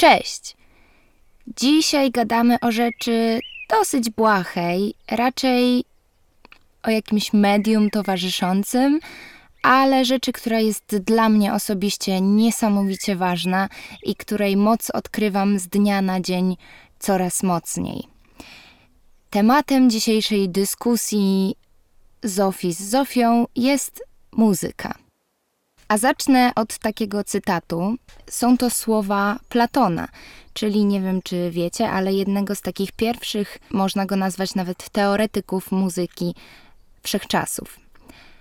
Cześć! Dzisiaj gadamy o rzeczy dosyć błahej, raczej o jakimś medium towarzyszącym, ale rzeczy, która jest dla mnie osobiście niesamowicie ważna i której moc odkrywam z dnia na dzień coraz mocniej. Tematem dzisiejszej dyskusji Zofii z Zofią jest muzyka. A zacznę od takiego cytatu. Są to słowa Platona, czyli nie wiem czy wiecie, ale jednego z takich pierwszych, można go nazwać nawet teoretyków muzyki wszechczasów.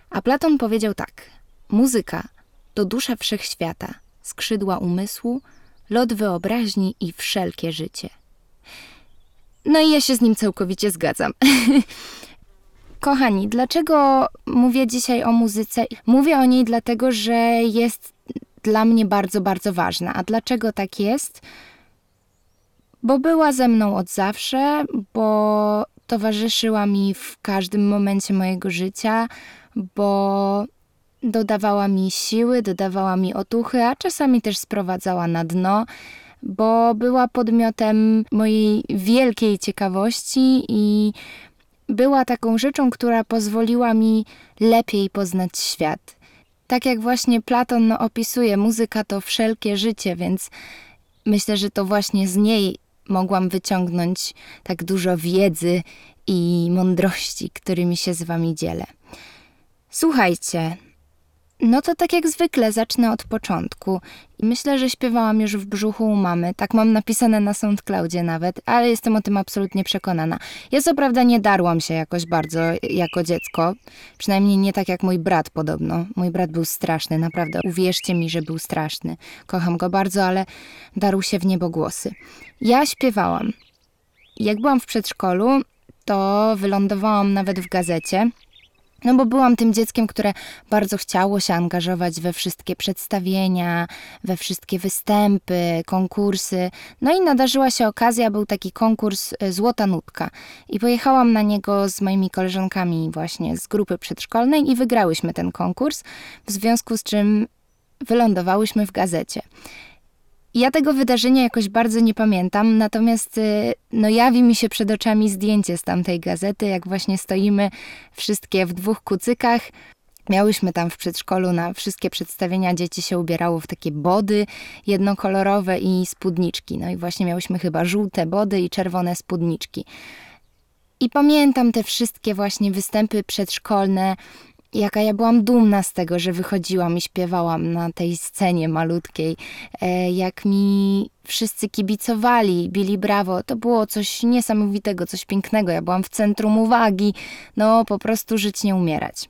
A Platon powiedział tak: Muzyka to dusza wszechświata, skrzydła umysłu, lot wyobraźni i wszelkie życie. No i ja się z nim całkowicie zgadzam. Kochani, dlaczego mówię dzisiaj o muzyce? Mówię o niej dlatego, że jest dla mnie bardzo, bardzo ważna. A dlaczego tak jest? Bo była ze mną od zawsze, bo towarzyszyła mi w każdym momencie mojego życia, bo dodawała mi siły, dodawała mi otuchy, a czasami też sprowadzała na dno, bo była podmiotem mojej wielkiej ciekawości i była taką rzeczą, która pozwoliła mi lepiej poznać świat. Tak jak właśnie Platon opisuje, muzyka to wszelkie życie, więc myślę, że to właśnie z niej mogłam wyciągnąć tak dużo wiedzy i mądrości, którymi się z wami dzielę. Słuchajcie, no to tak jak zwykle zacznę od początku. I myślę, że śpiewałam już w brzuchu u mamy. Tak mam napisane na SoundCloudzie nawet, ale jestem o tym absolutnie przekonana. Ja co prawda nie darłam się jakoś bardzo jako dziecko. Przynajmniej nie tak jak mój brat podobno. Mój brat był straszny, naprawdę. Uwierzcie mi, że był straszny. Kocham go bardzo, ale darł się w niebogłosy. Ja śpiewałam. Jak byłam w przedszkolu, to wylądowałam nawet w gazecie no bo byłam tym dzieckiem, które bardzo chciało się angażować we wszystkie przedstawienia, we wszystkie występy, konkursy. No i nadarzyła się okazja, był taki konkurs e, Złota Nutka. I pojechałam na niego z moimi koleżankami właśnie z grupy przedszkolnej i wygrałyśmy ten konkurs, w związku z czym wylądowałyśmy w gazecie. Ja tego wydarzenia jakoś bardzo nie pamiętam, natomiast y, no, jawi mi się przed oczami zdjęcie z tamtej gazety, jak właśnie stoimy wszystkie w dwóch kucykach. Miałyśmy tam w przedszkolu na wszystkie przedstawienia dzieci się ubierało w takie body jednokolorowe i spódniczki. No i właśnie miałyśmy chyba żółte body i czerwone spódniczki. I pamiętam te wszystkie właśnie występy przedszkolne, jaka ja byłam dumna z tego, że wychodziłam i śpiewałam na tej scenie malutkiej, e, jak mi wszyscy kibicowali, bili brawo, to było coś niesamowitego, coś pięknego. Ja byłam w centrum uwagi, no po prostu żyć nie umierać.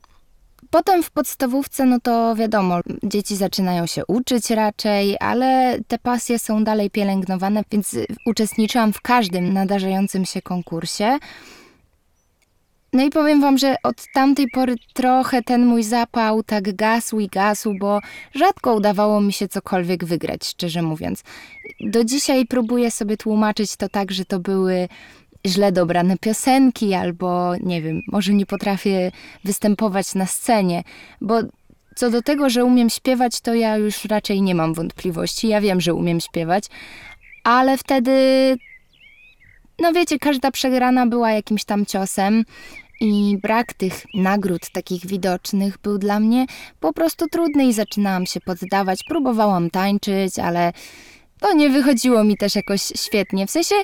Potem w podstawówce, no to wiadomo, dzieci zaczynają się uczyć raczej, ale te pasje są dalej pielęgnowane, więc uczestniczyłam w każdym nadarzającym się konkursie. No i powiem wam, że od tamtej pory trochę ten mój zapał tak gasł i gasł, bo rzadko udawało mi się cokolwiek wygrać, szczerze mówiąc. Do dzisiaj próbuję sobie tłumaczyć to tak, że to były źle dobrane piosenki, albo nie wiem, może nie potrafię występować na scenie, bo co do tego, że umiem śpiewać, to ja już raczej nie mam wątpliwości. Ja wiem, że umiem śpiewać, ale wtedy no wiecie, każda przegrana była jakimś tam ciosem. I brak tych nagród takich widocznych był dla mnie po prostu trudny i zaczynałam się poddawać. Próbowałam tańczyć, ale to nie wychodziło mi też jakoś świetnie. W sensie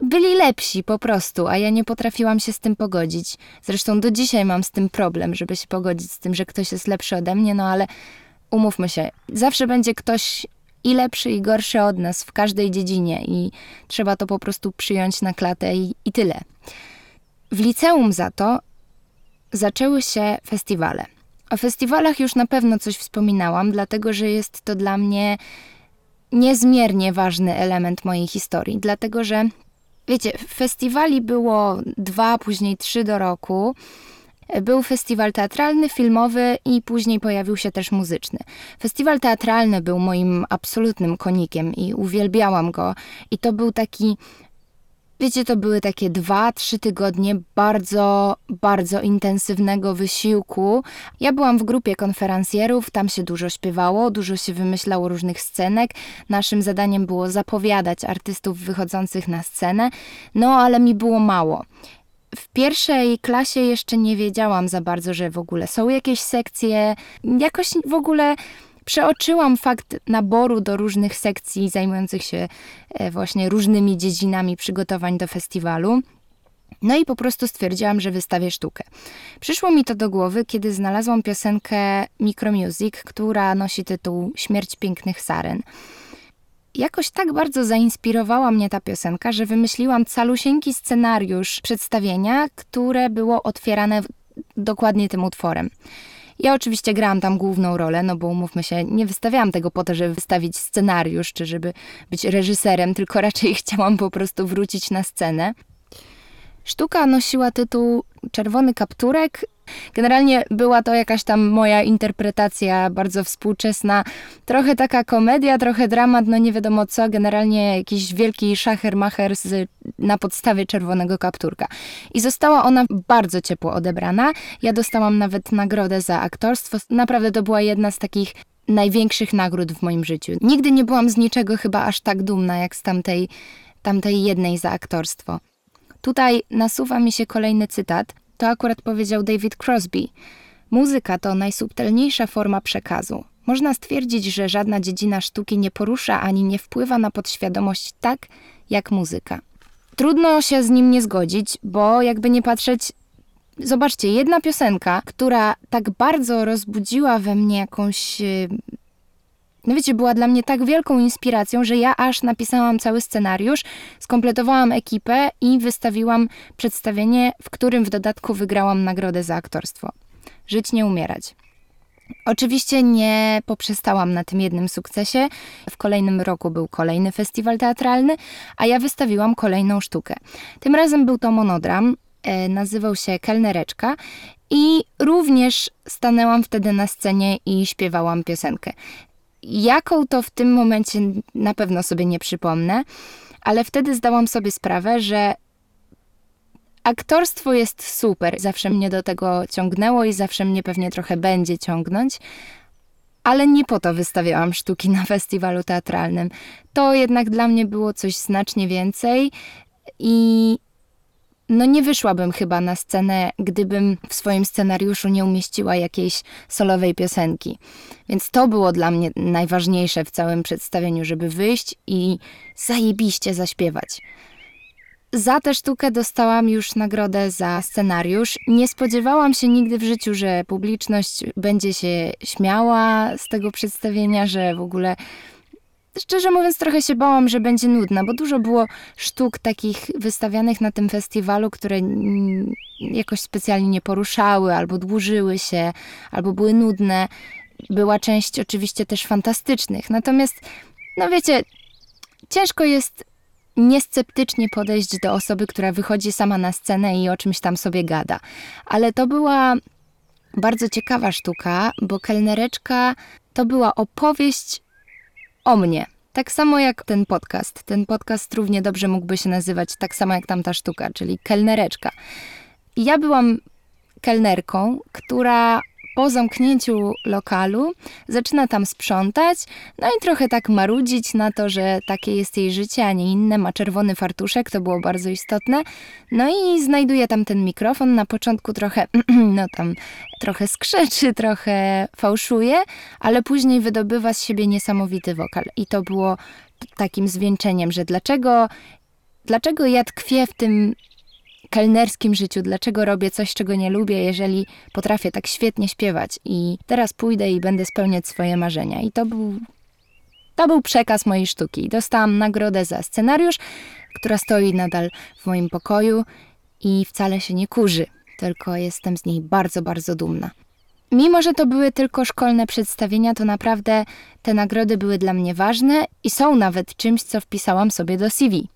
byli lepsi po prostu, a ja nie potrafiłam się z tym pogodzić. Zresztą do dzisiaj mam z tym problem, żeby się pogodzić z tym, że ktoś jest lepszy ode mnie, no ale umówmy się, zawsze będzie ktoś i lepszy, i gorszy od nas w każdej dziedzinie, i trzeba to po prostu przyjąć na klatę i, i tyle. W liceum za to zaczęły się festiwale. O festiwalach już na pewno coś wspominałam, dlatego że jest to dla mnie niezmiernie ważny element mojej historii, dlatego że wiecie, festiwali było dwa, później trzy do roku. Był festiwal teatralny, filmowy i później pojawił się też muzyczny. Festiwal teatralny był moim absolutnym konikiem i uwielbiałam go. I to był taki Wiecie, to były takie dwa, trzy tygodnie bardzo, bardzo intensywnego wysiłku. Ja byłam w grupie konferencjerów, tam się dużo śpiewało, dużo się wymyślało różnych scenek. Naszym zadaniem było zapowiadać artystów wychodzących na scenę, no ale mi było mało. W pierwszej klasie jeszcze nie wiedziałam za bardzo, że w ogóle są jakieś sekcje. Jakoś w ogóle przeoczyłam fakt naboru do różnych sekcji zajmujących się e, właśnie różnymi dziedzinami przygotowań do festiwalu. No i po prostu stwierdziłam, że wystawię sztukę. Przyszło mi to do głowy, kiedy znalazłam piosenkę Micromusic, która nosi tytuł Śmierć pięknych saren. Jakoś tak bardzo zainspirowała mnie ta piosenka, że wymyśliłam calusieńki scenariusz przedstawienia, które było otwierane dokładnie tym utworem. Ja oczywiście grałam tam główną rolę, no bo umówmy się, nie wystawiałam tego po to, żeby wystawić scenariusz, czy żeby być reżyserem, tylko raczej chciałam po prostu wrócić na scenę. Sztuka nosiła tytuł Czerwony kapturek Generalnie była to jakaś tam moja interpretacja bardzo współczesna, trochę taka komedia, trochę dramat, no nie wiadomo co, generalnie jakiś wielki szachermacher z, na podstawie czerwonego kapturka. I została ona bardzo ciepło odebrana. Ja dostałam nawet nagrodę za aktorstwo. Naprawdę to była jedna z takich największych nagród w moim życiu. Nigdy nie byłam z niczego chyba aż tak dumna jak z tamtej, tamtej jednej za aktorstwo. Tutaj nasuwa mi się kolejny cytat. To akurat powiedział David Crosby. Muzyka to najsubtelniejsza forma przekazu. Można stwierdzić, że żadna dziedzina sztuki nie porusza ani nie wpływa na podświadomość tak jak muzyka. Trudno się z nim nie zgodzić, bo jakby nie patrzeć, zobaczcie, jedna piosenka, która tak bardzo rozbudziła we mnie jakąś y, no wiecie, była dla mnie tak wielką inspiracją, że ja aż napisałam cały scenariusz, skompletowałam ekipę i wystawiłam przedstawienie, w którym w dodatku wygrałam nagrodę za aktorstwo. Żyć nie umierać. Oczywiście nie poprzestałam na tym jednym sukcesie. W kolejnym roku był kolejny festiwal teatralny, a ja wystawiłam kolejną sztukę. Tym razem był to monodram, e, nazywał się Kelnereczka i również stanęłam wtedy na scenie i śpiewałam piosenkę. Jaką to w tym momencie na pewno sobie nie przypomnę, ale wtedy zdałam sobie sprawę, że aktorstwo jest super. Zawsze mnie do tego ciągnęło i zawsze mnie pewnie trochę będzie ciągnąć, ale nie po to wystawiałam sztuki na festiwalu teatralnym. To jednak dla mnie było coś znacznie więcej i no nie wyszłabym chyba na scenę, gdybym w swoim scenariuszu nie umieściła jakiejś solowej piosenki. Więc to było dla mnie najważniejsze w całym przedstawieniu, żeby wyjść i zajebiście zaśpiewać. Za tę sztukę dostałam już nagrodę za scenariusz. Nie spodziewałam się nigdy w życiu, że publiczność będzie się śmiała z tego przedstawienia, że w ogóle Szczerze mówiąc, trochę się bałam, że będzie nudna, bo dużo było sztuk takich wystawianych na tym festiwalu, które jakoś specjalnie nie poruszały, albo dłużyły się, albo były nudne. Była część oczywiście też fantastycznych. Natomiast, no wiecie, ciężko jest niesceptycznie podejść do osoby, która wychodzi sama na scenę i o czymś tam sobie gada. Ale to była bardzo ciekawa sztuka, bo kelnereczka to była opowieść o mnie. Tak samo jak ten podcast. Ten podcast równie dobrze mógłby się nazywać tak samo jak tamta sztuka, czyli kelnereczka. Ja byłam kelnerką, która po zamknięciu lokalu zaczyna tam sprzątać, no i trochę tak marudzić na to, że takie jest jej życie, a nie inne. Ma czerwony fartuszek, to było bardzo istotne. No i znajduje tam ten mikrofon. Na początku trochę, no tam trochę skrzeczy, trochę fałszuje, ale później wydobywa z siebie niesamowity wokal. I to było takim zwieńczeniem, że dlaczego, dlaczego ja tkwię w tym kelnerskim życiu, dlaczego robię coś, czego nie lubię, jeżeli potrafię tak świetnie śpiewać i teraz pójdę i będę spełniać swoje marzenia. I to był, to był przekaz mojej sztuki. Dostałam nagrodę za scenariusz, która stoi nadal w moim pokoju i wcale się nie kurzy, tylko jestem z niej bardzo, bardzo dumna. Mimo, że to były tylko szkolne przedstawienia, to naprawdę te nagrody były dla mnie ważne i są nawet czymś, co wpisałam sobie do CV.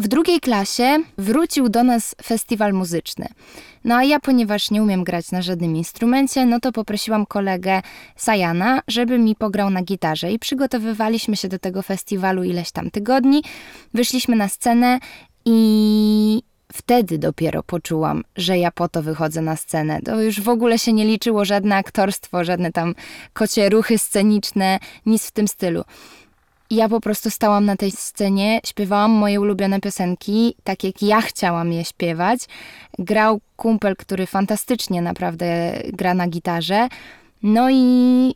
W drugiej klasie wrócił do nas festiwal muzyczny. No a ja, ponieważ nie umiem grać na żadnym instrumencie, no to poprosiłam kolegę Sajana, żeby mi pograł na gitarze i przygotowywaliśmy się do tego festiwalu ileś tam tygodni. Wyszliśmy na scenę I wtedy dopiero poczułam, że ja po to wychodzę na scenę. To już w ogóle się nie liczyło żadne aktorstwo, żadne tam kocie ruchy sceniczne, nic w tym stylu. Ja po prostu stałam na tej scenie, śpiewałam moje ulubione piosenki, tak jak ja chciałam je śpiewać. Grał kumpel, który fantastycznie naprawdę gra na gitarze. No i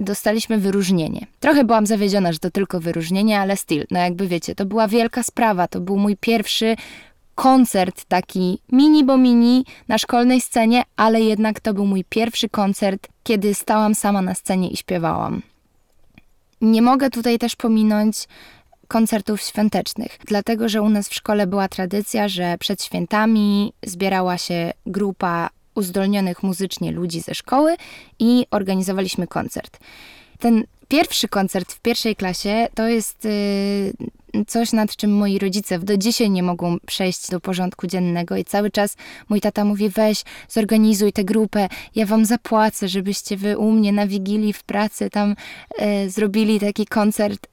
dostaliśmy wyróżnienie. Trochę byłam zawiedziona, że to tylko wyróżnienie, ale still, no jakby wiecie, to była wielka sprawa. To był mój pierwszy koncert taki mini bo mini na szkolnej scenie, ale jednak to był mój pierwszy koncert, kiedy stałam sama na scenie i śpiewałam. Nie mogę tutaj też pominąć koncertów świątecznych, dlatego że u nas w szkole była tradycja, że przed świętami zbierała się grupa uzdolnionych muzycznie ludzi ze szkoły i organizowaliśmy koncert. Ten pierwszy koncert w pierwszej klasie to jest yy, coś, nad czym moi rodzice do dzisiaj nie mogą przejść do porządku dziennego i cały czas mój tata mówi weź, zorganizuj tę grupę, ja wam zapłacę, żebyście wy u mnie na Wigilii w pracy tam yy, zrobili taki koncert.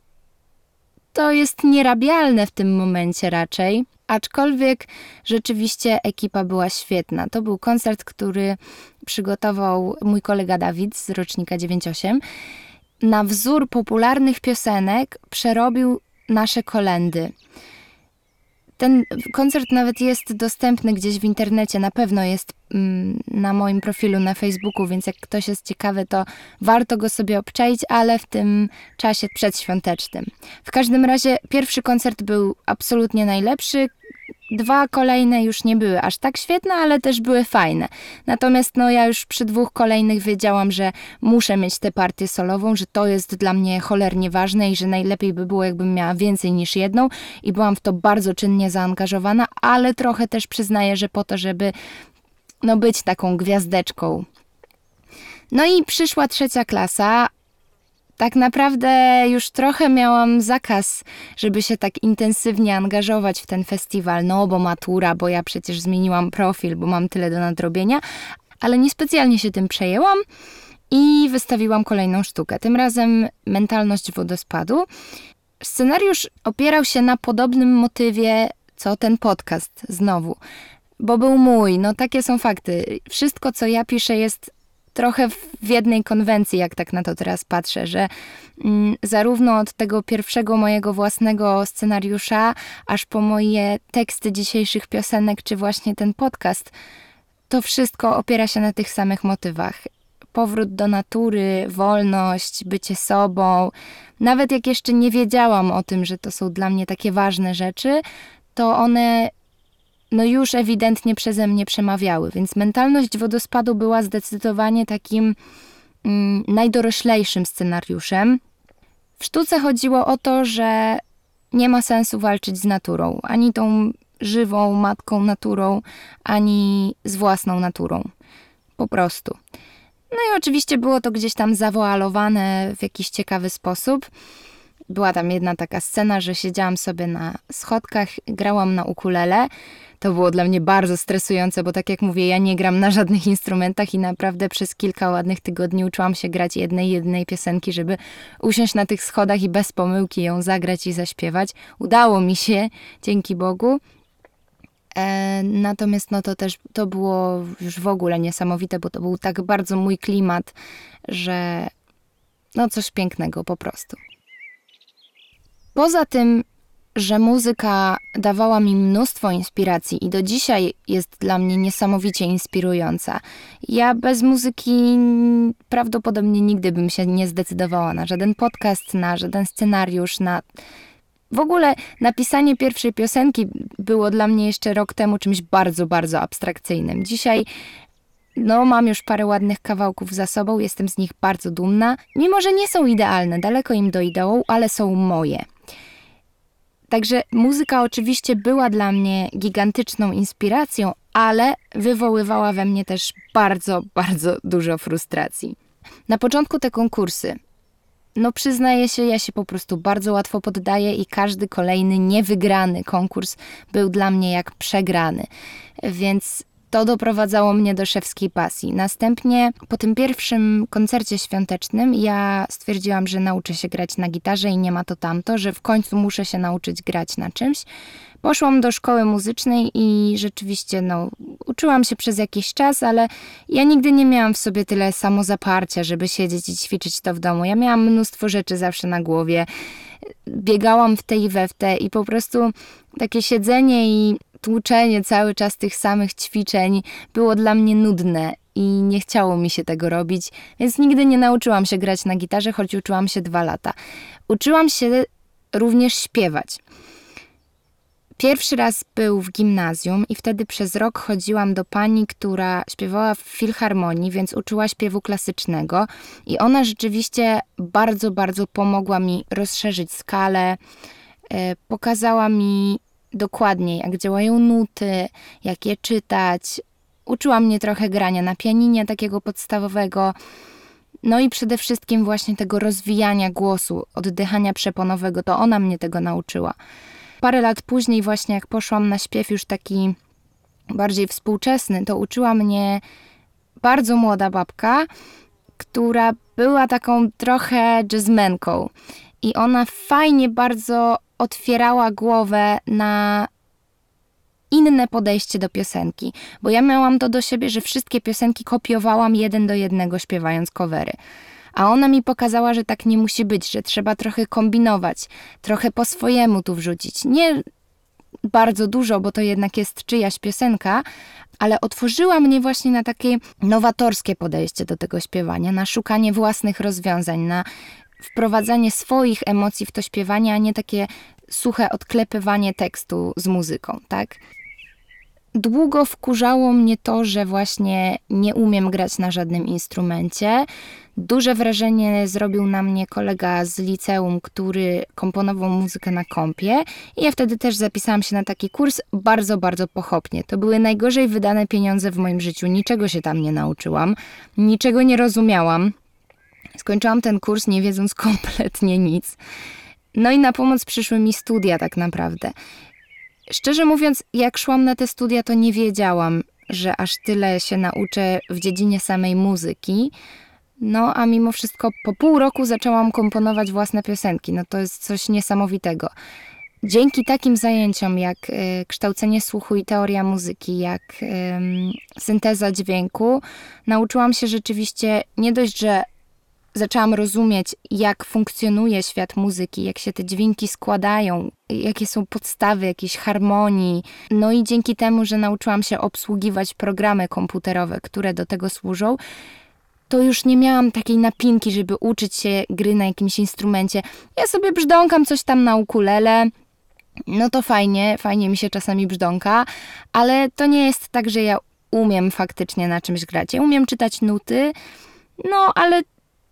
To jest nierabialne w tym momencie raczej. Aczkolwiek rzeczywiście ekipa była świetna. To był koncert, który przygotował mój kolega Dawid z rocznika 98 na wzór popularnych piosenek przerobił nasze kolendy. Ten koncert nawet jest dostępny gdzieś w internecie, na pewno jest mm, na moim profilu na Facebooku, więc jak ktoś jest ciekawy, to warto go sobie obczaić, ale w tym czasie przedświątecznym. W każdym razie pierwszy koncert był absolutnie najlepszy. Dwa kolejne już nie były aż tak świetne, ale też były fajne. Natomiast no ja już przy dwóch kolejnych wiedziałam, że muszę mieć tę partię solową, że to jest dla mnie cholernie ważne i że najlepiej by było, jakbym miała więcej niż jedną i byłam w to bardzo czynnie zaangażowana, ale trochę też przyznaję, że po to, żeby no być taką gwiazdeczką. No i przyszła trzecia klasa, tak naprawdę już trochę miałam zakaz, żeby się tak intensywnie angażować w ten festiwal, no bo matura, bo ja przecież zmieniłam profil, bo mam tyle do nadrobienia, ale niespecjalnie się tym przejęłam i wystawiłam kolejną sztukę. Tym razem mentalność wodospadu. Scenariusz opierał się na podobnym motywie, co ten podcast znowu, bo był mój. No takie są fakty. Wszystko, co ja piszę, jest trochę w jednej konwencji, jak tak na to teraz patrzę, że mm, zarówno od tego pierwszego mojego własnego scenariusza, aż po moje teksty dzisiejszych piosenek, czy właśnie ten podcast, to wszystko opiera się na tych samych motywach. Powrót do natury, wolność, bycie sobą. Nawet jak jeszcze nie wiedziałam o tym, że to są dla mnie takie ważne rzeczy, to one no już ewidentnie przeze mnie przemawiały, więc mentalność wodospadu była zdecydowanie takim mm, najdoroślejszym scenariuszem. W sztuce chodziło o to, że nie ma sensu walczyć z naturą, ani tą żywą matką naturą, ani z własną naturą. Po prostu. No i oczywiście było to gdzieś tam zawoalowane w jakiś ciekawy sposób. Była tam jedna taka scena, że siedziałam sobie na schodkach, grałam na ukulele to było dla mnie bardzo stresujące, bo tak jak mówię, ja nie gram na żadnych instrumentach i naprawdę przez kilka ładnych tygodni uczyłam się grać jednej, jednej piosenki, żeby usiąść na tych schodach i bez pomyłki ją zagrać i zaśpiewać. Udało mi się, dzięki Bogu. E, natomiast no to też to było już w ogóle niesamowite, bo to był tak bardzo mój klimat, że no coś pięknego po prostu. Poza tym że muzyka dawała mi mnóstwo inspiracji i do dzisiaj jest dla mnie niesamowicie inspirująca. Ja bez muzyki prawdopodobnie nigdy bym się nie zdecydowała na żaden podcast, na żaden scenariusz, na. W ogóle napisanie pierwszej piosenki było dla mnie jeszcze rok temu czymś bardzo, bardzo abstrakcyjnym. Dzisiaj no, mam już parę ładnych kawałków za sobą, jestem z nich bardzo dumna. Mimo, że nie są idealne, daleko im do ideału, ale są moje. Także muzyka oczywiście była dla mnie gigantyczną inspiracją, ale wywoływała we mnie też bardzo, bardzo dużo frustracji. Na początku te konkursy. No przyznaję się, ja się po prostu bardzo łatwo poddaję i każdy kolejny niewygrany konkurs był dla mnie jak przegrany. Więc to doprowadzało mnie do szewskiej pasji. Następnie po tym pierwszym koncercie świątecznym ja stwierdziłam, że nauczę się grać na gitarze i nie ma to tamto, że w końcu muszę się nauczyć grać na czymś. Poszłam do szkoły muzycznej i rzeczywiście no, uczyłam się przez jakiś czas, ale ja nigdy nie miałam w sobie tyle samozaparcia, żeby siedzieć i ćwiczyć to w domu. Ja miałam mnóstwo rzeczy zawsze na głowie. Biegałam w te i we w te i po prostu takie siedzenie i tłuczenie cały czas tych samych ćwiczeń było dla mnie nudne i nie chciało mi się tego robić, więc nigdy nie nauczyłam się grać na gitarze, choć uczyłam się dwa lata. Uczyłam się również śpiewać. Pierwszy raz był w gimnazjum i wtedy przez rok chodziłam do pani, która śpiewała w filharmonii, więc uczyła śpiewu klasycznego i ona rzeczywiście bardzo, bardzo pomogła mi rozszerzyć skalę, e, pokazała mi dokładniej, jak działają nuty, jak je czytać. Uczyła mnie trochę grania na pianinie takiego podstawowego. No i przede wszystkim właśnie tego rozwijania głosu, oddychania przeponowego, to ona mnie tego nauczyła. Parę lat później, właśnie jak poszłam na śpiew już taki bardziej współczesny, to uczyła mnie bardzo młoda babka, która była taką trochę jazzmenką. I ona fajnie bardzo otwierała głowę na inne podejście do piosenki, bo ja miałam to do siebie, że wszystkie piosenki kopiowałam jeden do jednego śpiewając covery. A ona mi pokazała, że tak nie musi być, że trzeba trochę kombinować, trochę po swojemu tu wrzucić. Nie bardzo dużo, bo to jednak jest czyjaś piosenka, ale otworzyła mnie właśnie na takie nowatorskie podejście do tego śpiewania, na szukanie własnych rozwiązań, na wprowadzanie swoich emocji w to śpiewanie, a nie takie suche odklepywanie tekstu z muzyką, tak? Długo wkurzało mnie to, że właśnie nie umiem grać na żadnym instrumencie. Duże wrażenie zrobił na mnie kolega z liceum, który komponował muzykę na kompie i ja wtedy też zapisałam się na taki kurs bardzo, bardzo pochopnie. To były najgorzej wydane pieniądze w moim życiu. Niczego się tam nie nauczyłam, niczego nie rozumiałam. Skończyłam ten kurs nie wiedząc kompletnie nic. No i na pomoc przyszły mi studia tak naprawdę. Szczerze mówiąc, jak szłam na te studia, to nie wiedziałam, że aż tyle się nauczę w dziedzinie samej muzyki. No, a mimo wszystko po pół roku zaczęłam komponować własne piosenki. No to jest coś niesamowitego. Dzięki takim zajęciom jak y, kształcenie słuchu i teoria muzyki, jak y, synteza dźwięku, nauczyłam się rzeczywiście nie dość, że zaczęłam rozumieć, jak funkcjonuje świat muzyki, jak się te dźwięki składają, jakie są podstawy jakiejś harmonii. No i dzięki temu, że nauczyłam się obsługiwać programy komputerowe, które do tego służą, to już nie miałam takiej napinki, żeby uczyć się gry na jakimś instrumencie. Ja sobie brzdąkam coś tam na ukulele, no to fajnie, fajnie mi się czasami brzdąka, ale to nie jest tak, że ja umiem faktycznie na czymś grać. Ja umiem czytać nuty, no ale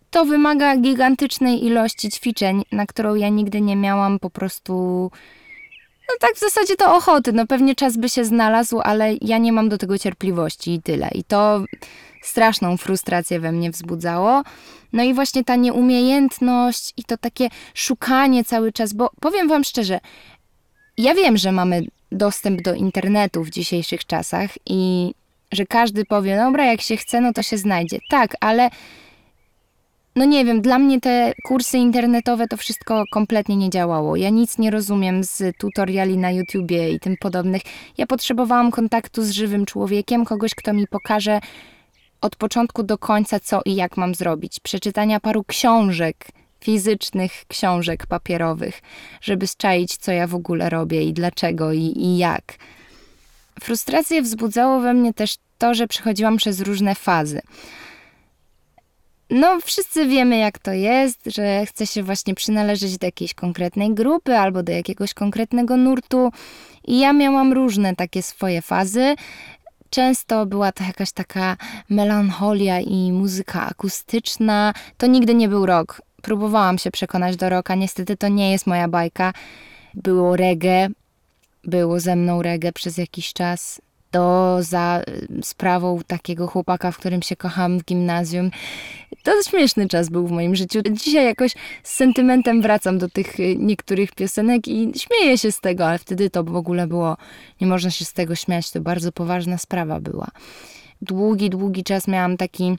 to wymaga gigantycznej ilości ćwiczeń, na którą ja nigdy nie miałam po prostu. No tak w zasadzie to ochoty. No pewnie czas by się znalazł, ale ja nie mam do tego cierpliwości i tyle. I to straszną frustrację we mnie wzbudzało. No i właśnie ta nieumiejętność i to takie szukanie cały czas, bo powiem Wam szczerze, ja wiem, że mamy dostęp do internetu w dzisiejszych czasach i że każdy powie, dobra, jak się chce, no to się znajdzie. Tak, ale no nie wiem, dla mnie te kursy internetowe to wszystko kompletnie nie działało. Ja nic nie rozumiem z tutoriali na YouTubie i tym podobnych. Ja potrzebowałam kontaktu z żywym człowiekiem, kogoś, kto mi pokaże od początku do końca, co i jak mam zrobić. Przeczytania paru książek, fizycznych książek papierowych, żeby zczaić, co ja w ogóle robię i dlaczego i, i jak. Frustrację wzbudzało we mnie też to, że przechodziłam przez różne fazy. No, wszyscy wiemy, jak to jest, że chce się właśnie przynależeć do jakiejś konkretnej grupy albo do jakiegoś konkretnego nurtu. I ja miałam różne takie swoje fazy. Często była to jakaś taka melancholia i muzyka akustyczna. To nigdy nie był rok. Próbowałam się przekonać do roka, niestety to nie jest moja bajka. Było reggae, było ze mną reggae przez jakiś czas. To za y, sprawą takiego chłopaka, w którym się kocham w gimnazjum. To śmieszny czas był w moim życiu. Dzisiaj jakoś z sentymentem wracam do tych y, niektórych piosenek i śmieję się z tego, ale wtedy to w ogóle było, nie można się z tego śmiać, to bardzo poważna sprawa była. Długi, długi czas miałam taki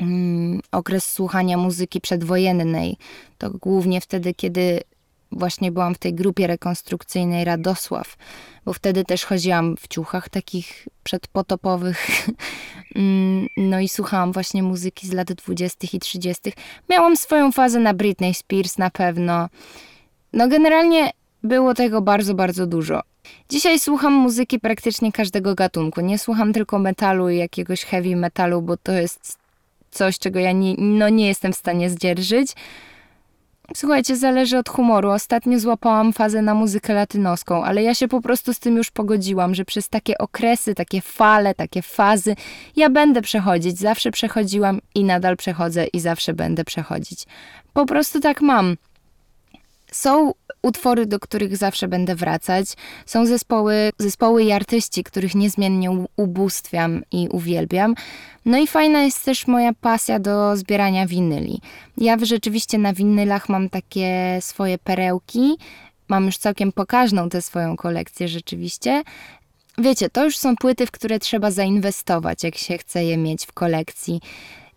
mm, okres słuchania muzyki przedwojennej. To głównie wtedy, kiedy właśnie byłam w tej grupie rekonstrukcyjnej Radosław, bo wtedy też chodziłam w ciuchach takich przedpotopowych. Mm, no i słuchałam właśnie muzyki z lat 20. i 30. Miałam swoją fazę na Britney Spears na pewno. No generalnie było tego bardzo, bardzo dużo. Dzisiaj słucham muzyki praktycznie każdego gatunku. Nie słucham tylko metalu i jakiegoś heavy metalu, bo to jest coś, czego ja nie, no nie jestem w stanie zdzierżyć. Słuchajcie, zależy od humoru. Ostatnio złapałam fazę na muzykę latynoską, ale ja się po prostu z tym już pogodziłam, że przez takie okresy, takie fale, takie fazy ja będę przechodzić. Zawsze przechodziłam i nadal przechodzę i zawsze będę przechodzić. Po prostu tak mam. Są utwory, do których zawsze będę wracać. Są zespoły, zespoły i artyści, których niezmiennie ubóstwiam i uwielbiam. No i fajna jest też moja pasja do zbierania winyli. Ja rzeczywiście na winylach mam takie swoje perełki. Mam już całkiem pokaźną tę swoją kolekcję rzeczywiście. Wiecie, to już są płyty, w które trzeba zainwestować, jak się chce je mieć w kolekcji.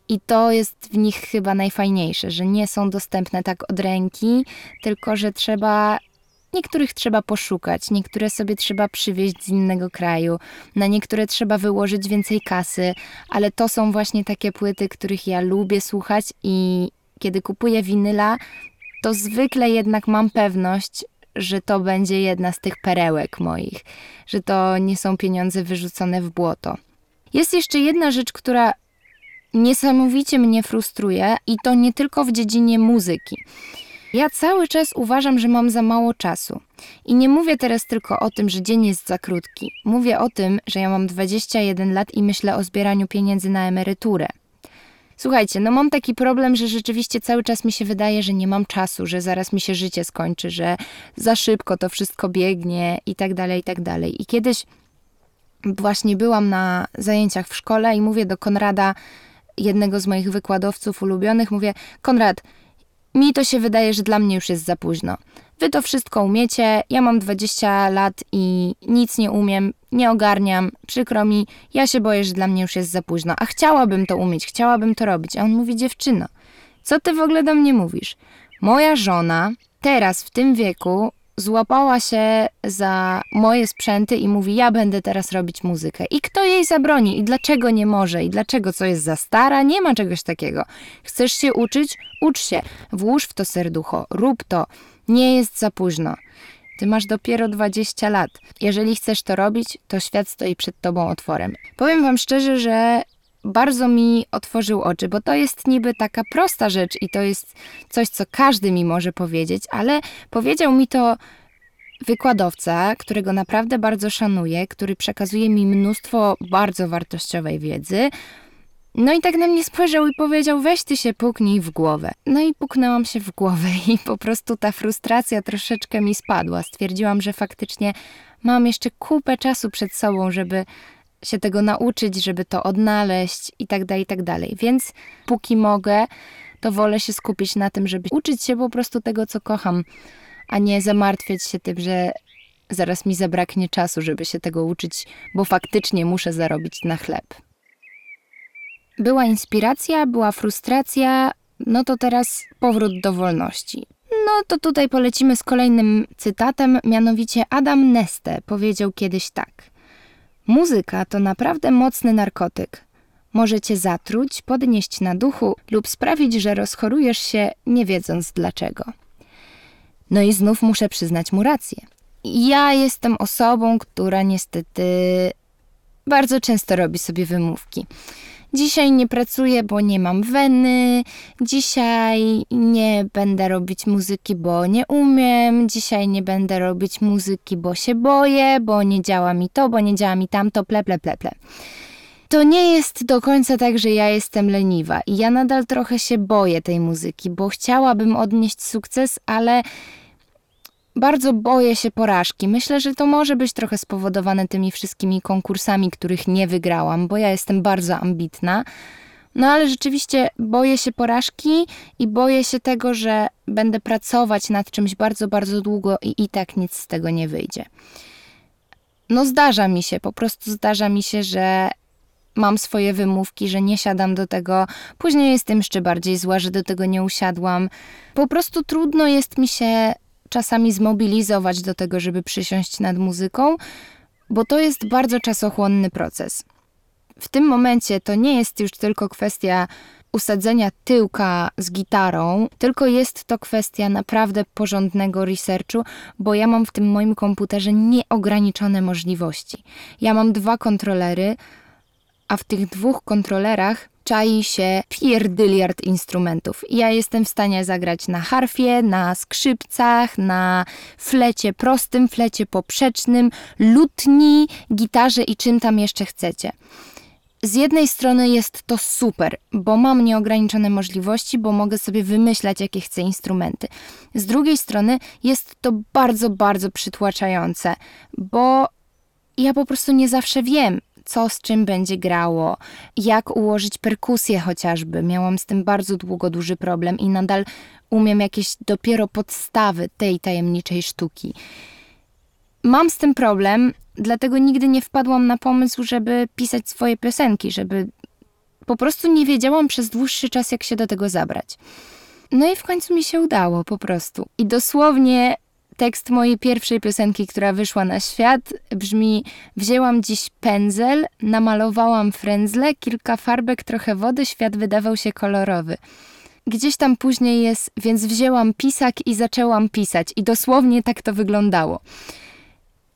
I to jest w nich chyba najfajniejsze, że nie są dostępne tak od ręki, tylko że trzeba Niektórych trzeba poszukać, niektóre sobie trzeba przywieźć z innego kraju, na niektóre trzeba wyłożyć więcej kasy, ale to są właśnie takie płyty, których ja lubię słuchać i kiedy kupuję winyla, to zwykle jednak mam pewność, że to będzie jedna z tych perełek moich, że to nie są pieniądze wyrzucone w błoto. Jest jeszcze jedna rzecz, która niesamowicie mnie frustruje i to nie tylko w dziedzinie muzyki. Ja cały czas uważam, że mam za mało czasu. I nie mówię teraz tylko o tym, że dzień jest za krótki. Mówię o tym, że ja mam 21 lat i myślę o zbieraniu pieniędzy na emeryturę. Słuchajcie, no mam taki problem, że rzeczywiście cały czas mi się wydaje, że nie mam czasu, że zaraz mi się życie skończy, że za szybko to wszystko biegnie i tak dalej, i tak dalej. I kiedyś właśnie byłam na zajęciach w szkole i mówię do Konrada, jednego z moich wykładowców ulubionych, mówię: Konrad, mi to się wydaje, że dla mnie już jest za późno. Wy to wszystko umiecie, ja mam 20 lat i nic nie umiem, nie ogarniam, przykro mi, ja się boję, że dla mnie już jest za późno, a chciałabym to umieć, chciałabym to robić. A on mówi: Dziewczyno, co ty w ogóle do mnie mówisz? Moja żona teraz w tym wieku złapała się za moje sprzęty i mówi: Ja będę teraz robić muzykę. I kto jej zabroni? I dlaczego nie może? I dlaczego co jest za stara? Nie ma czegoś takiego. Chcesz się uczyć? Ucz się. Włóż w to serducho. Rób to. Nie jest za późno. Ty masz dopiero 20 lat. Jeżeli chcesz to robić, to świat stoi przed tobą otworem. Powiem wam szczerze, że bardzo mi otworzył oczy, bo to jest niby taka prosta rzecz i to jest coś, co każdy mi może powiedzieć, ale powiedział mi to wykładowca, którego naprawdę bardzo szanuję, który przekazuje mi mnóstwo bardzo wartościowej wiedzy. No i tak na mnie spojrzał i powiedział: Weź ty się puknij w głowę. No i puknęłam się w głowę, i po prostu ta frustracja troszeczkę mi spadła. Stwierdziłam, że faktycznie mam jeszcze kupę czasu przed sobą, żeby się tego nauczyć, żeby to odnaleźć i tak dalej, i tak dalej. Więc póki mogę, to wolę się skupić na tym, żeby uczyć się po prostu tego, co kocham, a nie zamartwiać się tym, że zaraz mi zabraknie czasu, żeby się tego uczyć, bo faktycznie muszę zarobić na chleb. Była inspiracja, była frustracja, no to teraz powrót do wolności. No to tutaj polecimy z kolejnym cytatem, mianowicie Adam Neste powiedział kiedyś tak – Muzyka to naprawdę mocny narkotyk. Może cię zatruć, podnieść na duchu lub sprawić, że rozchorujesz się, nie wiedząc dlaczego. No i znów muszę przyznać mu rację. Ja jestem osobą, która niestety bardzo często robi sobie wymówki. Dzisiaj nie pracuję, bo nie mam weny. Dzisiaj nie będę robić muzyki, bo nie umiem. Dzisiaj nie będę robić muzyki, bo się boję, bo nie działa mi to, bo nie działa mi tamto, ple, ple, ple, ple. To nie jest do końca tak, że ja jestem leniwa i ja nadal trochę się boję tej muzyki, bo chciałabym odnieść sukces, ale bardzo boję się porażki. Myślę, że to może być trochę spowodowane tymi wszystkimi konkursami, których nie wygrałam, bo ja jestem bardzo ambitna. No ale rzeczywiście boję się porażki i boję się tego, że będę pracować nad czymś bardzo, bardzo długo i i tak nic z tego nie wyjdzie. No zdarza mi się, po prostu zdarza mi się, że mam swoje wymówki, że nie siadam do tego. Później jestem jeszcze bardziej zła, że do tego nie usiadłam. Po prostu trudno jest mi się czasami zmobilizować do tego, żeby przysiąść nad muzyką, bo to jest bardzo czasochłonny proces. W tym momencie to nie jest już tylko kwestia usadzenia tyłka z gitarą, tylko jest to kwestia naprawdę porządnego researchu, bo ja mam w tym moim komputerze nieograniczone możliwości. Ja mam dwa kontrolery, a w tych dwóch kontrolerach czai się pierdyliard instrumentów. Ja jestem w stanie zagrać na harfie, na skrzypcach, na flecie prostym, flecie poprzecznym, lutni, gitarze i czym tam jeszcze chcecie. Z jednej strony jest to super, bo mam nieograniczone możliwości, bo mogę sobie wymyślać, jakie chcę instrumenty. Z drugiej strony jest to bardzo, bardzo przytłaczające, bo ja po prostu nie zawsze wiem, co z czym będzie grało, jak ułożyć perkusję chociażby. Miałam z tym bardzo długo duży problem i nadal umiem jakieś dopiero podstawy tej tajemniczej sztuki. Mam z tym problem, dlatego nigdy nie wpadłam na pomysł, żeby pisać swoje piosenki, żeby po prostu nie wiedziałam przez dłuższy czas, jak się do tego zabrać. No i w końcu mi się udało po prostu. I dosłownie tekst mojej pierwszej piosenki, która wyszła na świat, brzmi: Wzięłam dziś pędzel, namalowałam frędzle, kilka farbek, trochę wody, świat wydawał się kolorowy. Gdzieś tam później jest, więc wzięłam pisak i zaczęłam pisać. I dosłownie tak to wyglądało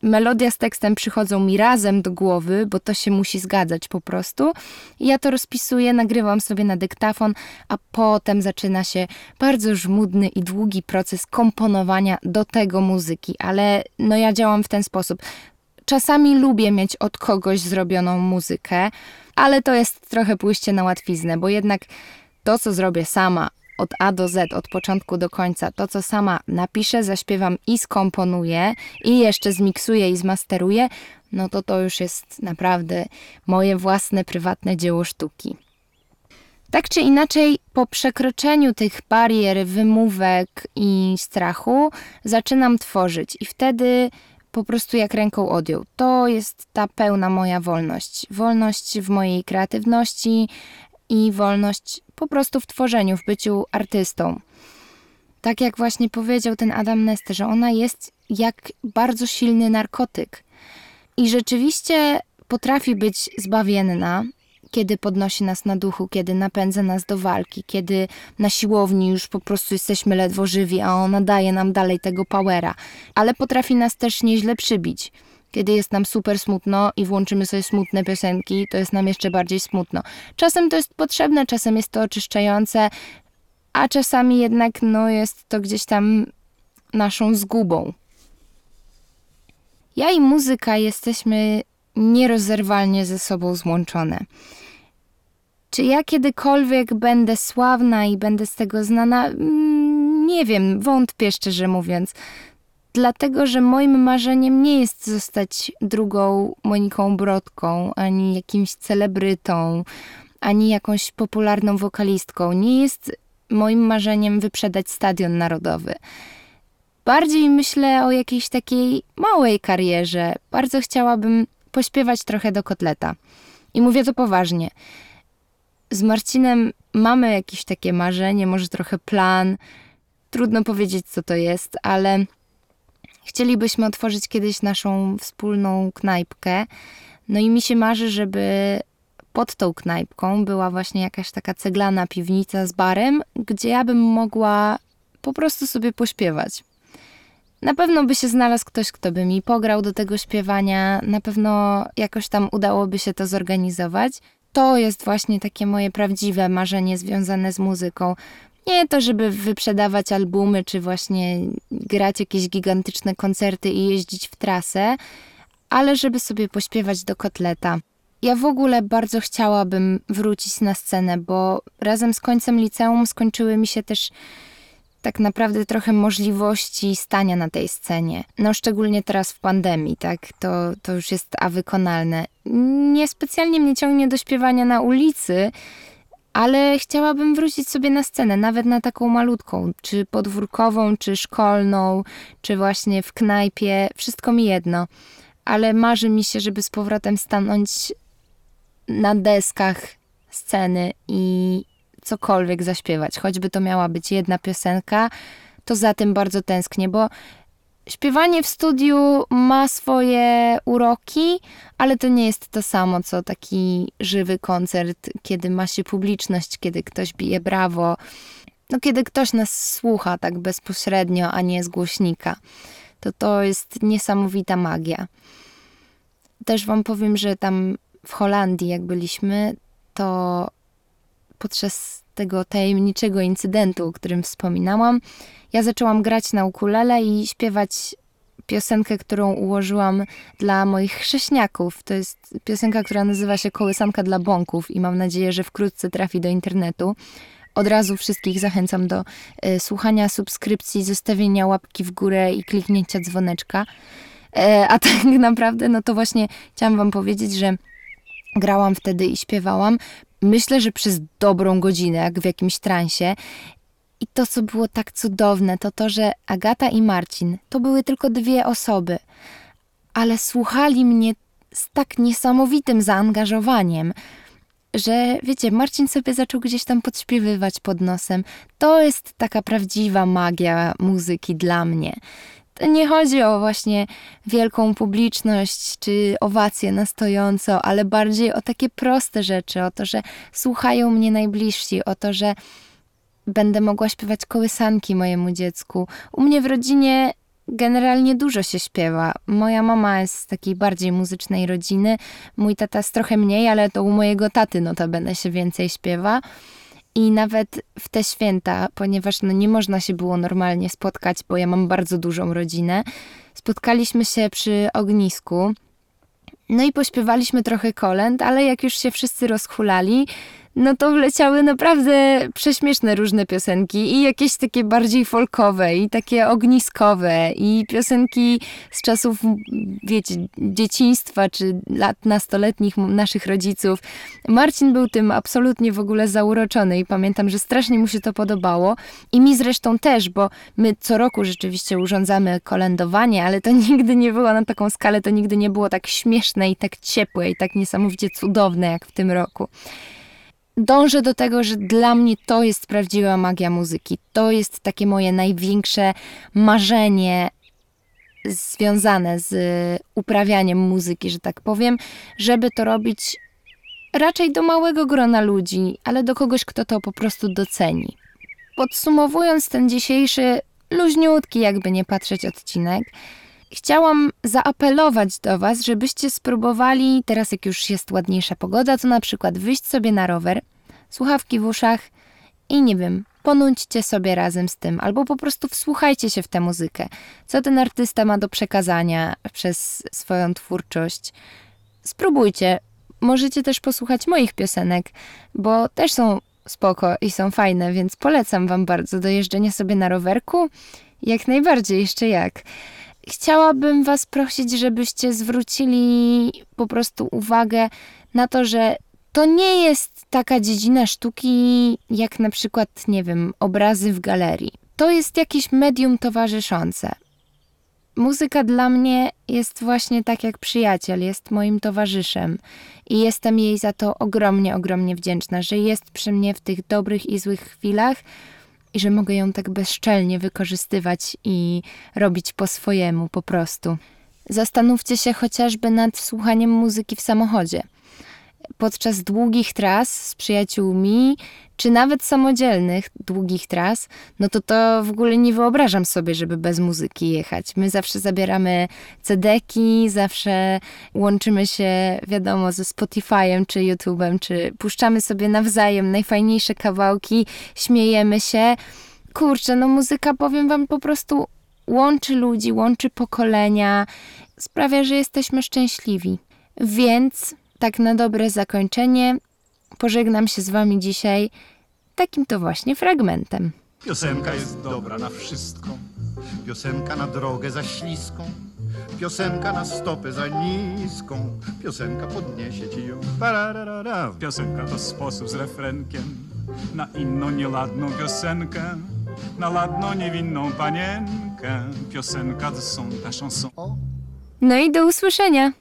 melodia z tekstem przychodzą mi razem do głowy, bo to się musi zgadzać po prostu. I ja to rozpisuję, nagrywam sobie na dyktafon, a potem zaczyna się bardzo żmudny i długi proces komponowania do tego muzyki. Ale no ja działam w ten sposób. Czasami lubię mieć od kogoś zrobioną muzykę, ale to jest trochę pójście na łatwiznę, bo jednak to, co zrobię sama, od A do Z, od początku do końca, to co sama napiszę, zaśpiewam i skomponuję i jeszcze zmiksuję i zmasteruję, no to to już jest naprawdę moje własne, prywatne dzieło sztuki. Tak czy inaczej, po przekroczeniu tych barier, wymówek i strachu, zaczynam tworzyć i wtedy po prostu jak ręką odjął. To jest ta pełna moja wolność. Wolność w mojej kreatywności i wolność po prostu w tworzeniu, w byciu artystą. Tak jak właśnie powiedział ten Adam Nesty, że ona jest jak bardzo silny narkotyk. I rzeczywiście potrafi być zbawienna, kiedy podnosi nas na duchu, kiedy napędza nas do walki, kiedy na siłowni już po prostu jesteśmy ledwo żywi, a ona daje nam dalej tego powera. Ale potrafi nas też nieźle przybić kiedy jest nam super smutno i włączymy sobie smutne piosenki, to jest nam jeszcze bardziej smutno. Czasem to jest potrzebne, czasem jest to oczyszczające, a czasami jednak no, jest to gdzieś tam naszą zgubą. Ja i muzyka jesteśmy nierozerwalnie ze sobą złączone. Czy ja kiedykolwiek będę sławna i będę z tego znana? Mm, nie wiem, wątpię szczerze mówiąc dlatego że moim marzeniem nie jest zostać drugą Moniką Brodką, ani jakimś celebrytą, ani jakąś popularną wokalistką. Nie jest moim marzeniem wyprzedać stadion narodowy. Bardziej myślę o jakiejś takiej małej karierze. Bardzo chciałabym pośpiewać trochę do kotleta. I mówię to poważnie. Z Marcinem mamy jakieś takie marzenie, może trochę plan. Trudno powiedzieć, co to jest, ale Chcielibyśmy otworzyć kiedyś naszą wspólną knajpkę. No i mi się marzy, żeby pod tą knajpką była właśnie jakaś taka ceglana piwnica z barem, gdzie ja bym mogła po prostu sobie pośpiewać. Na pewno by się znalazł ktoś, kto by mi pograł do tego śpiewania, na pewno jakoś tam udałoby się to zorganizować. To jest właśnie takie moje prawdziwe marzenie związane z muzyką. Nie to, żeby wyprzedawać albumy, czy właśnie grać jakieś gigantyczne koncerty i jeździć w trasę, ale żeby sobie pośpiewać do kotleta. Ja w ogóle bardzo chciałabym wrócić na scenę, bo razem z końcem liceum skończyły mi się też tak naprawdę trochę możliwości stania na tej scenie. No szczególnie teraz w pandemii, tak? To, to już jest a wykonalne. Niespecjalnie mnie ciągnie do śpiewania na ulicy, ale chciałabym wrócić sobie na scenę, nawet na taką malutką, czy podwórkową, czy szkolną, czy właśnie w knajpie, wszystko mi jedno. Ale marzy mi się, żeby z powrotem stanąć na deskach sceny i cokolwiek zaśpiewać, choćby to miała być jedna piosenka, to za tym bardzo tęsknię, bo śpiewanie w studiu ma swoje uroki, ale to nie jest to samo, co taki żywy koncert, kiedy ma się publiczność, kiedy ktoś bije brawo, no kiedy ktoś nas słucha tak bezpośrednio, a nie z głośnika. To to jest niesamowita magia. Też wam powiem, że tam w Holandii, jak byliśmy, to podczas tego tajemniczego incydentu, o którym wspominałam, ja zaczęłam grać na ukulele i śpiewać piosenkę, którą ułożyłam dla moich chrześniaków. To jest piosenka, która nazywa się Kołysanka dla bąków i mam nadzieję, że wkrótce trafi do internetu. Od razu wszystkich zachęcam do y, słuchania, subskrypcji, zostawienia łapki w górę i kliknięcia dzwoneczka. E, a tak naprawdę, no to właśnie chciałam wam powiedzieć, że grałam wtedy i śpiewałam. Myślę, że przez dobrą godzinę, jak w jakimś transie. I to, co było tak cudowne, to to, że Agata i Marcin to były tylko dwie osoby, ale słuchali mnie z tak niesamowitym zaangażowaniem, że wiecie, Marcin sobie zaczął gdzieś tam podśpiewywać pod nosem. To jest taka prawdziwa magia muzyki dla mnie. Nie chodzi o właśnie wielką publiczność czy owację na stojąco, ale bardziej o takie proste rzeczy, o to, że słuchają mnie najbliżsi, o to, że będę mogła śpiewać kołysanki mojemu dziecku. U mnie w rodzinie generalnie dużo się śpiewa. Moja mama jest z takiej bardziej muzycznej rodziny, mój tata jest trochę mniej, ale to u mojego taty notabene się więcej śpiewa. I nawet w te święta, ponieważ no nie można się było normalnie spotkać, bo ja mam bardzo dużą rodzinę, spotkaliśmy się przy ognisku. No i pośpiewaliśmy trochę kolęd, ale jak już się wszyscy rozchulali, no to wleciały naprawdę prześmieszne różne piosenki i jakieś takie bardziej folkowe i takie ogniskowe i piosenki z czasów, wiecie, dzieciństwa czy lat nastoletnich naszych rodziców. Marcin był tym absolutnie w ogóle zauroczony i pamiętam, że strasznie mu się to podobało i mi zresztą też, bo my co roku rzeczywiście urządzamy kolędowanie, ale to nigdy nie było na taką skalę, to nigdy nie było tak śmieszne i tak ciepłe i tak niesamowicie cudowne jak w tym roku dążę do tego, że dla mnie to jest prawdziwa magia muzyki. To jest takie moje największe marzenie związane z uprawianiem muzyki, że tak powiem, żeby to robić raczej do małego grona ludzi, ale do kogoś, kto to po prostu doceni. Podsumowując ten dzisiejszy luźniutki, jakby nie patrzeć odcinek, chciałam zaapelować do Was, żebyście spróbowali, teraz jak już jest ładniejsza pogoda, to na przykład wyjść sobie na rower, słuchawki w uszach i nie wiem, ponuńcie sobie razem z tym, albo po prostu wsłuchajcie się w tę muzykę. Co ten artysta ma do przekazania przez swoją twórczość. Spróbujcie. Możecie też posłuchać moich piosenek, bo też są spoko i są fajne, więc polecam Wam bardzo do jeżdżenia sobie na rowerku. Jak najbardziej, jeszcze jak chciałabym Was prosić, żebyście zwrócili po prostu uwagę na to, że to nie jest taka dziedzina sztuki jak na przykład, nie wiem, obrazy w galerii. To jest jakieś medium towarzyszące. Muzyka dla mnie jest właśnie tak jak przyjaciel, jest moim towarzyszem i jestem jej za to ogromnie, ogromnie wdzięczna, że jest przy mnie w tych dobrych i złych chwilach, i że mogę ją tak bezczelnie wykorzystywać i robić po swojemu po prostu. Zastanówcie się chociażby nad słuchaniem muzyki w samochodzie podczas długich tras z przyjaciółmi, czy nawet samodzielnych długich tras, no to to w ogóle nie wyobrażam sobie, żeby bez muzyki jechać. My zawsze zabieramy cedeki, zawsze łączymy się, wiadomo, ze Spotify'em, czy YouTube'em, czy puszczamy sobie nawzajem najfajniejsze kawałki, śmiejemy się. Kurczę, no muzyka, powiem wam, po prostu łączy ludzi, łączy pokolenia, sprawia, że jesteśmy szczęśliwi. Więc tak na dobre zakończenie pożegnam się z Wami dzisiaj takim to właśnie fragmentem. Piosenka jest dobra na wszystko. Piosenka na drogę za śliską. Piosenka na stopę za niską. Piosenka podniesie ci ją. Pararara. Piosenka to sposób z refrenkiem na inną nieladną piosenkę, na ladną niewinną panienkę. Piosenka to są ta chanson. No i do usłyszenia.